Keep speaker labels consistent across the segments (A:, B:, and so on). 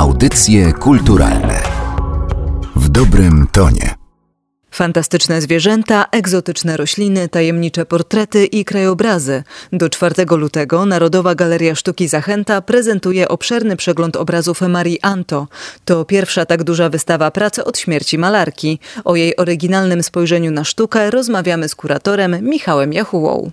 A: Audycje kulturalne w dobrym tonie.
B: Fantastyczne zwierzęta, egzotyczne rośliny, tajemnicze portrety i krajobrazy. Do 4 lutego Narodowa Galeria Sztuki Zachęta prezentuje obszerny przegląd obrazów Marii Anto. To pierwsza tak duża wystawa pracy od śmierci malarki. O jej oryginalnym spojrzeniu na sztukę rozmawiamy z kuratorem Michałem Jachułą.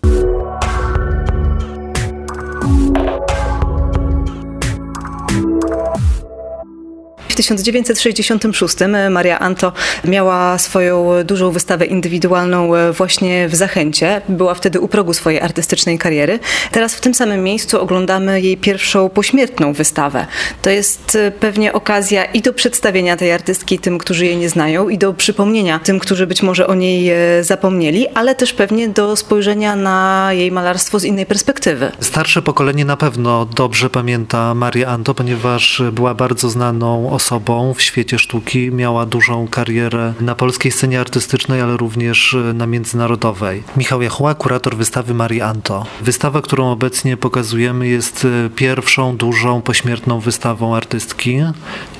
B: 1966 Maria Anto miała swoją dużą wystawę indywidualną właśnie w Zachęcie. Była wtedy u progu swojej artystycznej kariery. Teraz w tym samym miejscu oglądamy jej pierwszą pośmiertną wystawę. To jest pewnie okazja i do przedstawienia tej artystki tym, którzy jej nie znają, i do przypomnienia tym, którzy być może o niej zapomnieli, ale też pewnie do spojrzenia na jej malarstwo z innej perspektywy.
C: Starsze pokolenie na pewno dobrze pamięta Marię Anto, ponieważ była bardzo znaną osobą w świecie sztuki, miała dużą karierę na polskiej scenie artystycznej, ale również na międzynarodowej. Michał Jachuła, kurator wystawy Marii Anto. Wystawa, którą obecnie pokazujemy jest pierwszą dużą pośmiertną wystawą artystki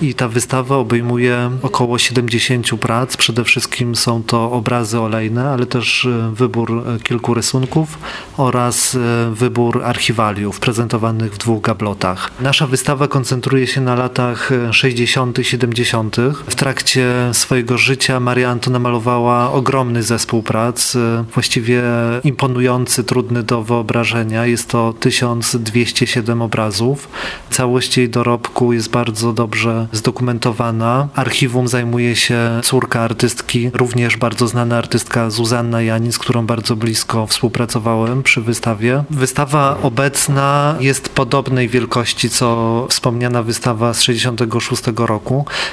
C: i ta wystawa obejmuje około 70 prac. Przede wszystkim są to obrazy olejne, ale też wybór kilku rysunków oraz wybór archiwaliów prezentowanych w dwóch gablotach. Nasza wystawa koncentruje się na latach 60 60., 70. W trakcie swojego życia Maria Antona malowała ogromny zespół prac, właściwie imponujący, trudny do wyobrażenia. Jest to 1207 obrazów. Całość jej dorobku jest bardzo dobrze zdokumentowana. Archiwum zajmuje się córka artystki, również bardzo znana artystka Zuzanna Janin, z którą bardzo blisko współpracowałem przy wystawie. Wystawa obecna jest podobnej wielkości co wspomniana wystawa z 66 roku.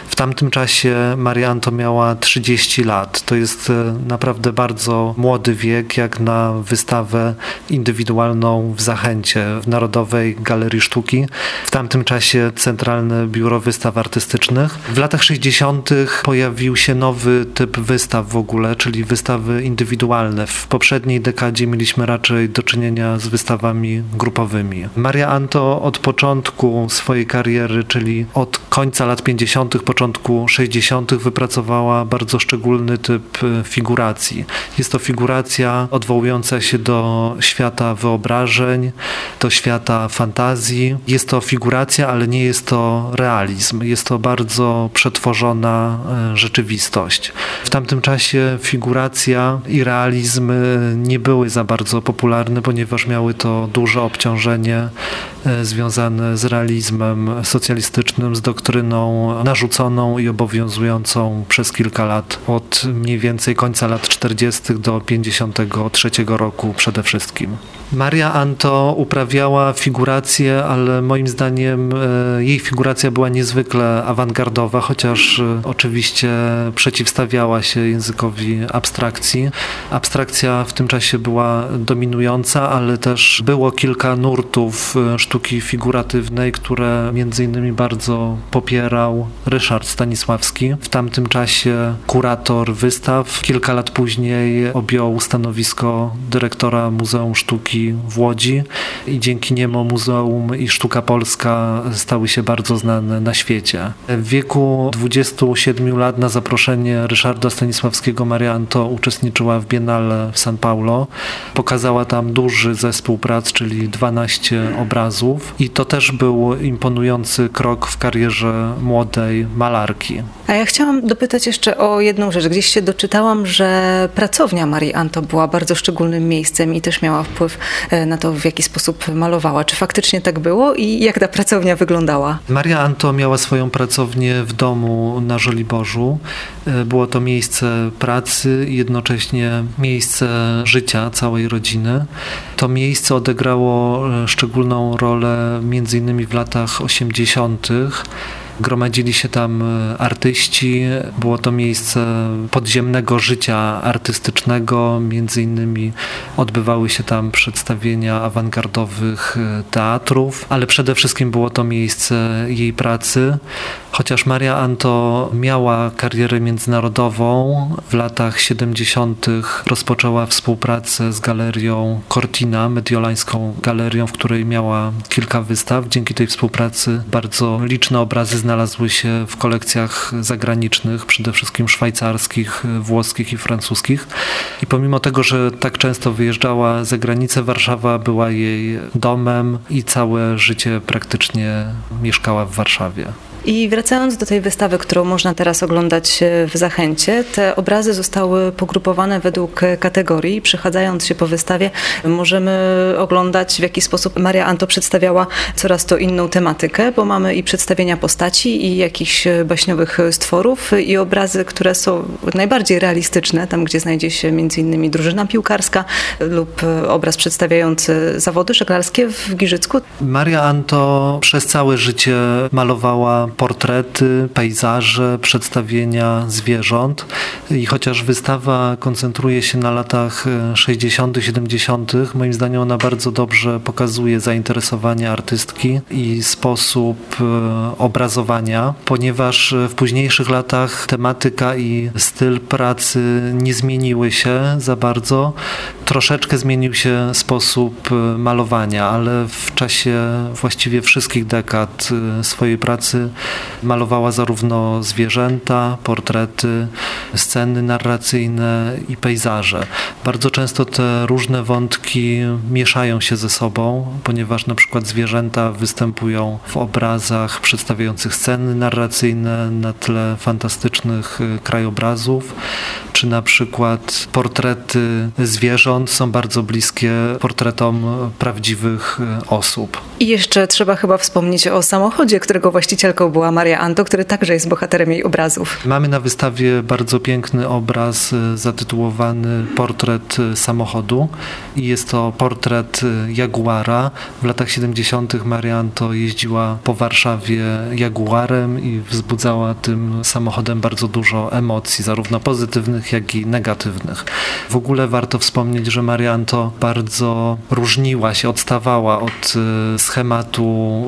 C: W tamtym czasie Marianto miała 30 lat. To jest e, naprawdę bardzo młody wiek, jak na wystawę indywidualną w Zachęcie, w Narodowej Galerii Sztuki. W tamtym czasie Centralne Biuro Wystaw Artystycznych. W latach 60. pojawił się nowy typ wystaw w ogóle, czyli wystawy indywidualne. W poprzedniej dekadzie mieliśmy raczej do czynienia z wystawami grupowymi. Maria Anto od początku swojej kariery, czyli od końca lat lat 50., początku 60. wypracowała bardzo szczególny typ e, figuracji. Jest to figuracja odwołująca się do świata wyobrażeń, do świata fantazji. Jest to figuracja, ale nie jest to realizm. Jest to bardzo przetworzona e, rzeczywistość. W tamtym czasie figuracja i realizm e, nie były za bardzo popularne, ponieważ miały to duże obciążenie związane z realizmem socjalistycznym, z doktryną narzuconą i obowiązującą przez kilka lat, od mniej więcej końca lat 40. do 53 roku przede wszystkim. Maria Anto uprawiała figurację, ale moim zdaniem e, jej figuracja była niezwykle awangardowa, chociaż e, oczywiście przeciwstawiała się językowi abstrakcji. Abstrakcja w tym czasie była dominująca, ale też było kilka nurtów e, sztuki figuratywnej, które między innymi bardzo popiera wspierał Ryszard Stanisławski, w tamtym czasie kurator wystaw. Kilka lat później objął stanowisko dyrektora Muzeum Sztuki w Łodzi i dzięki niemu Muzeum i Sztuka Polska stały się bardzo znane na świecie. W wieku 27 lat na zaproszenie Ryszarda Stanisławskiego Maria Anto uczestniczyła w Biennale w San Paulo. Pokazała tam duży zespół prac, czyli 12 obrazów i to też był imponujący krok w karierze młodej malarki.
B: A ja chciałam dopytać jeszcze o jedną rzecz. Gdzieś się doczytałam, że pracownia Marii Anto była bardzo szczególnym miejscem i też miała wpływ na to, w jaki sposób malowała. Czy faktycznie tak było i jak ta pracownia wyglądała?
C: Maria Anto miała swoją pracownię w domu na Żoliborzu. E, było to miejsce pracy i jednocześnie miejsce życia całej rodziny. To miejsce odegrało e, szczególną rolę między innymi w latach 80 Gromadzili się tam e, artyści, było to miejsce podziemnego życia artystycznego, między innymi odbywały się tam przedstawienia awangardowych e, teatrów, ale przede wszystkim było to miejsce jej pracy. Chociaż Maria Anto miała karierę międzynarodową, w latach 70. rozpoczęła współpracę z galerią Cortina, mediolańską galerią, w której miała kilka wystaw. Dzięki tej współpracy bardzo liczne obrazy znalazły się w kolekcjach zagranicznych, przede wszystkim szwajcarskich, włoskich i francuskich. I pomimo tego, że tak często wyjeżdżała za granicę, Warszawa była jej domem i całe życie praktycznie mieszkała w Warszawie.
B: I wracając do tej wystawy, którą można teraz oglądać e, w Zachęcie, te obrazy zostały pogrupowane według kategorii. Przechadzając się po wystawie, możemy oglądać, w jaki sposób Maria Anto przedstawiała coraz to inną tematykę, bo mamy i przedstawienia postaci, i jakichś baśniowych stworów, i obrazy, które są najbardziej realistyczne, tam gdzie znajdzie się innymi drużyna piłkarska lub obraz przedstawiający zawody żeglarskie w Giżycku.
C: Maria Anto przez całe życie malowała portrety, pejzaże, przedstawienia zwierząt i chociaż wystawa koncentruje się na latach 60., 70., moim zdaniem ona bardzo dobrze pokazuje zainteresowanie artystki i sposób e, obrazowania, ponieważ w późniejszych latach tematyka i styl pracy nie zmieniły się za bardzo. Troszeczkę zmienił się sposób e, malowania, ale w czasie właściwie wszystkich dekad e, swojej pracy Malowała zarówno zwierzęta, portrety, sceny narracyjne i pejzaże. Bardzo często te różne wątki mieszają się ze sobą, ponieważ na przykład zwierzęta występują w obrazach przedstawiających sceny narracyjne na tle fantastycznych y, krajobrazów, czy na przykład portrety zwierząt są bardzo bliskie portretom prawdziwych y, osób.
B: I jeszcze trzeba chyba wspomnieć o samochodzie, którego właścicielką była Maria Anto, który także jest bohaterem jej obrazów.
C: Mamy na wystawie bardzo piękny obraz y, zatytułowany Portret samochodu i jest to portret Jaguara. W latach 70. Maria Anto jeździła po Warszawie Jaguarem i wzbudzała tym samochodem bardzo dużo emocji, zarówno pozytywnych, jak i negatywnych. W ogóle warto wspomnieć, że Maria Anto bardzo różniła się, odstawała od y, schematu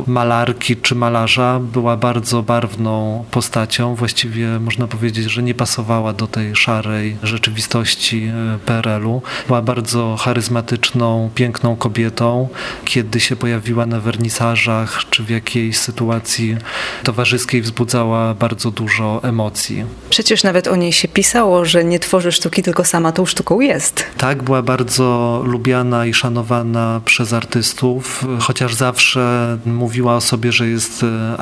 C: malarki czy malarza. Była bardzo barwną postacią. Właściwie można powiedzieć, że nie pasowała do tej szarej rzeczywistości y, PRL-u. Była bardzo charyzmatyczną, piękną kobietą. Kiedy się pojawiła na wernisażach czy w jakiejś sytuacji towarzyskiej wzbudzała bardzo dużo emocji.
B: Przecież nawet o niej się pisało, że nie tworzy sztuki, tylko sama tą sztuką jest.
C: Tak, była bardzo lubiana i szanowana przez artystów, chociaż zawsze mówiła o sobie, że jest e,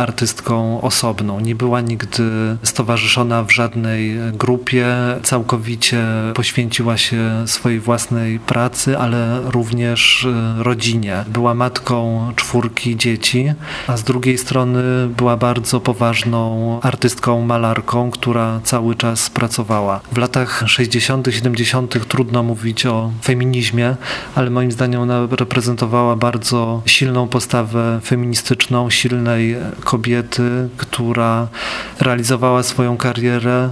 C: artystką osobną. Nie była nigdy stowarzyszona w żadnej grupie, całkowicie poświęciła się swojej własnej pracy, ale również e, rodzinie. Była matką czwórki dzieci, a z drugiej strony była bardzo poważną artystką, malarką, która cały czas pracowała. W latach 60., 70. trudno mówić o feminizmie, ale moim zdaniem ona reprezentowała bardzo silną postawę feministyczną, silnej kobiety, która realizowała swoją karierę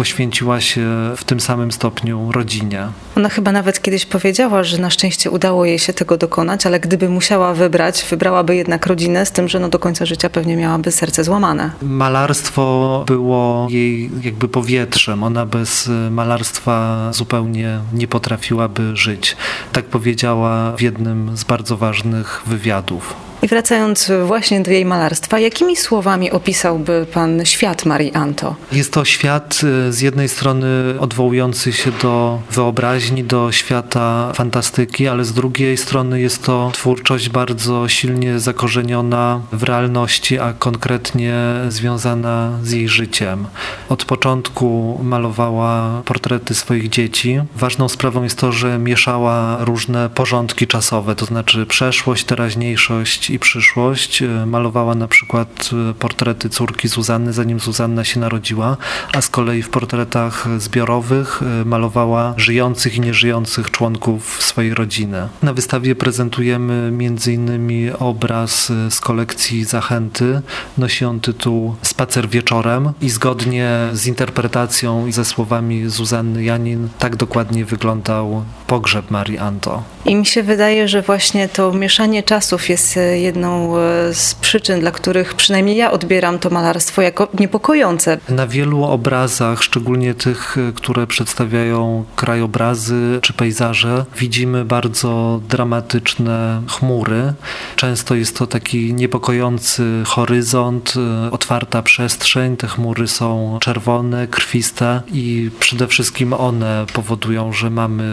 C: poświęciła się w tym samym stopniu rodzinie.
B: Ona chyba nawet kiedyś powiedziała, że na szczęście udało jej się tego dokonać, ale gdyby musiała wybrać, wybrałaby jednak rodzinę, z tym, że no do końca życia pewnie miałaby serce złamane.
C: Malarstwo było jej jakby powietrzem. Ona bez malarstwa zupełnie nie potrafiłaby żyć. Tak powiedziała w jednym z bardzo ważnych wywiadów.
B: I wracając właśnie do jej malarstwa, jakimi słowami opisałby pan świat Marii Anto?
C: Jest to świat y, z jednej strony odwołujący się do wyobraźni, do świata fantastyki, ale z drugiej strony jest to twórczość bardzo silnie zakorzeniona w realności, a konkretnie związana z jej życiem. Od początku malowała portrety swoich dzieci. Ważną sprawą jest to, że mieszała różne porządki czasowe, to znaczy przeszłość, teraźniejszość i przyszłość. E, malowała na przykład e, portrety córki Zuzanny, zanim Zuzanna się narodziła, a z kolei w portretach zbiorowych e, malowała żyjących i nieżyjących członków swojej rodziny. Na wystawie prezentujemy m.in. obraz z kolekcji Zachęty. Nosi on tytuł spacer wieczorem i zgodnie z interpretacją i ze słowami Zuzanny Janin tak dokładnie wyglądał pogrzeb Marii Anto.
B: I mi się wydaje, że właśnie to mieszanie czasów jest jedną e, z przyczyn, dla których przynajmniej ja odbieram to malarstwo jako niepokojące.
C: Na wielu obrazach, szczególnie tych, e, które przedstawiają krajobrazy czy pejzaże, widzimy bardzo dramatyczne chmury. Często jest to taki niepokojący horyzont, otwarta przestrzeń. Te chmury są czerwone, krwiste i przede wszystkim one powodują, że mamy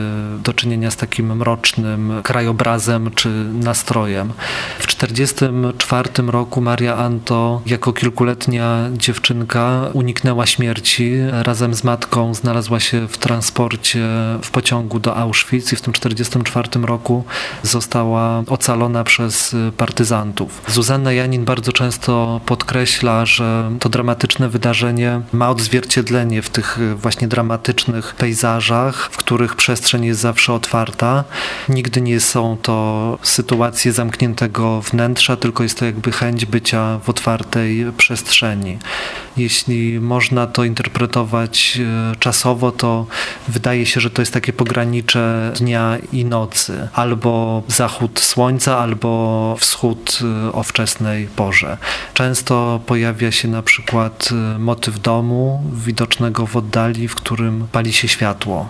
C: do czynienia z takim mrocznym krajobrazem czy nastrojem. W 1944 roku Maria Anto jako kilkuletnia dziewczynka uniknęła śmierci. Razem z matką znalazła się w transporcie w pociągu do Auschwitz i w tym 1944 roku została ocalona przez partyzantów. Zuzanna Janin bardzo często podkreśla, że to dramatyczne wydarzenie ma odzwierciedlenie w tych właśnie dramatycznych pejzażach, w których przestrzeń jest zawsze otwarta. Nigdy nie są to sytuacje zamkniętego wnętrza, tylko jest to jakby chęć bycia w otwartej przestrzeni. Jeśli można to interpretować e, czasowo, to wydaje się, że to jest takie pogranicze dnia i nocy. Albo zachód słońca, albo wschód e, o wczesnej porze. Często pojawia się na przykład e, motyw domu widocznego w oddali, w którym pali się światło.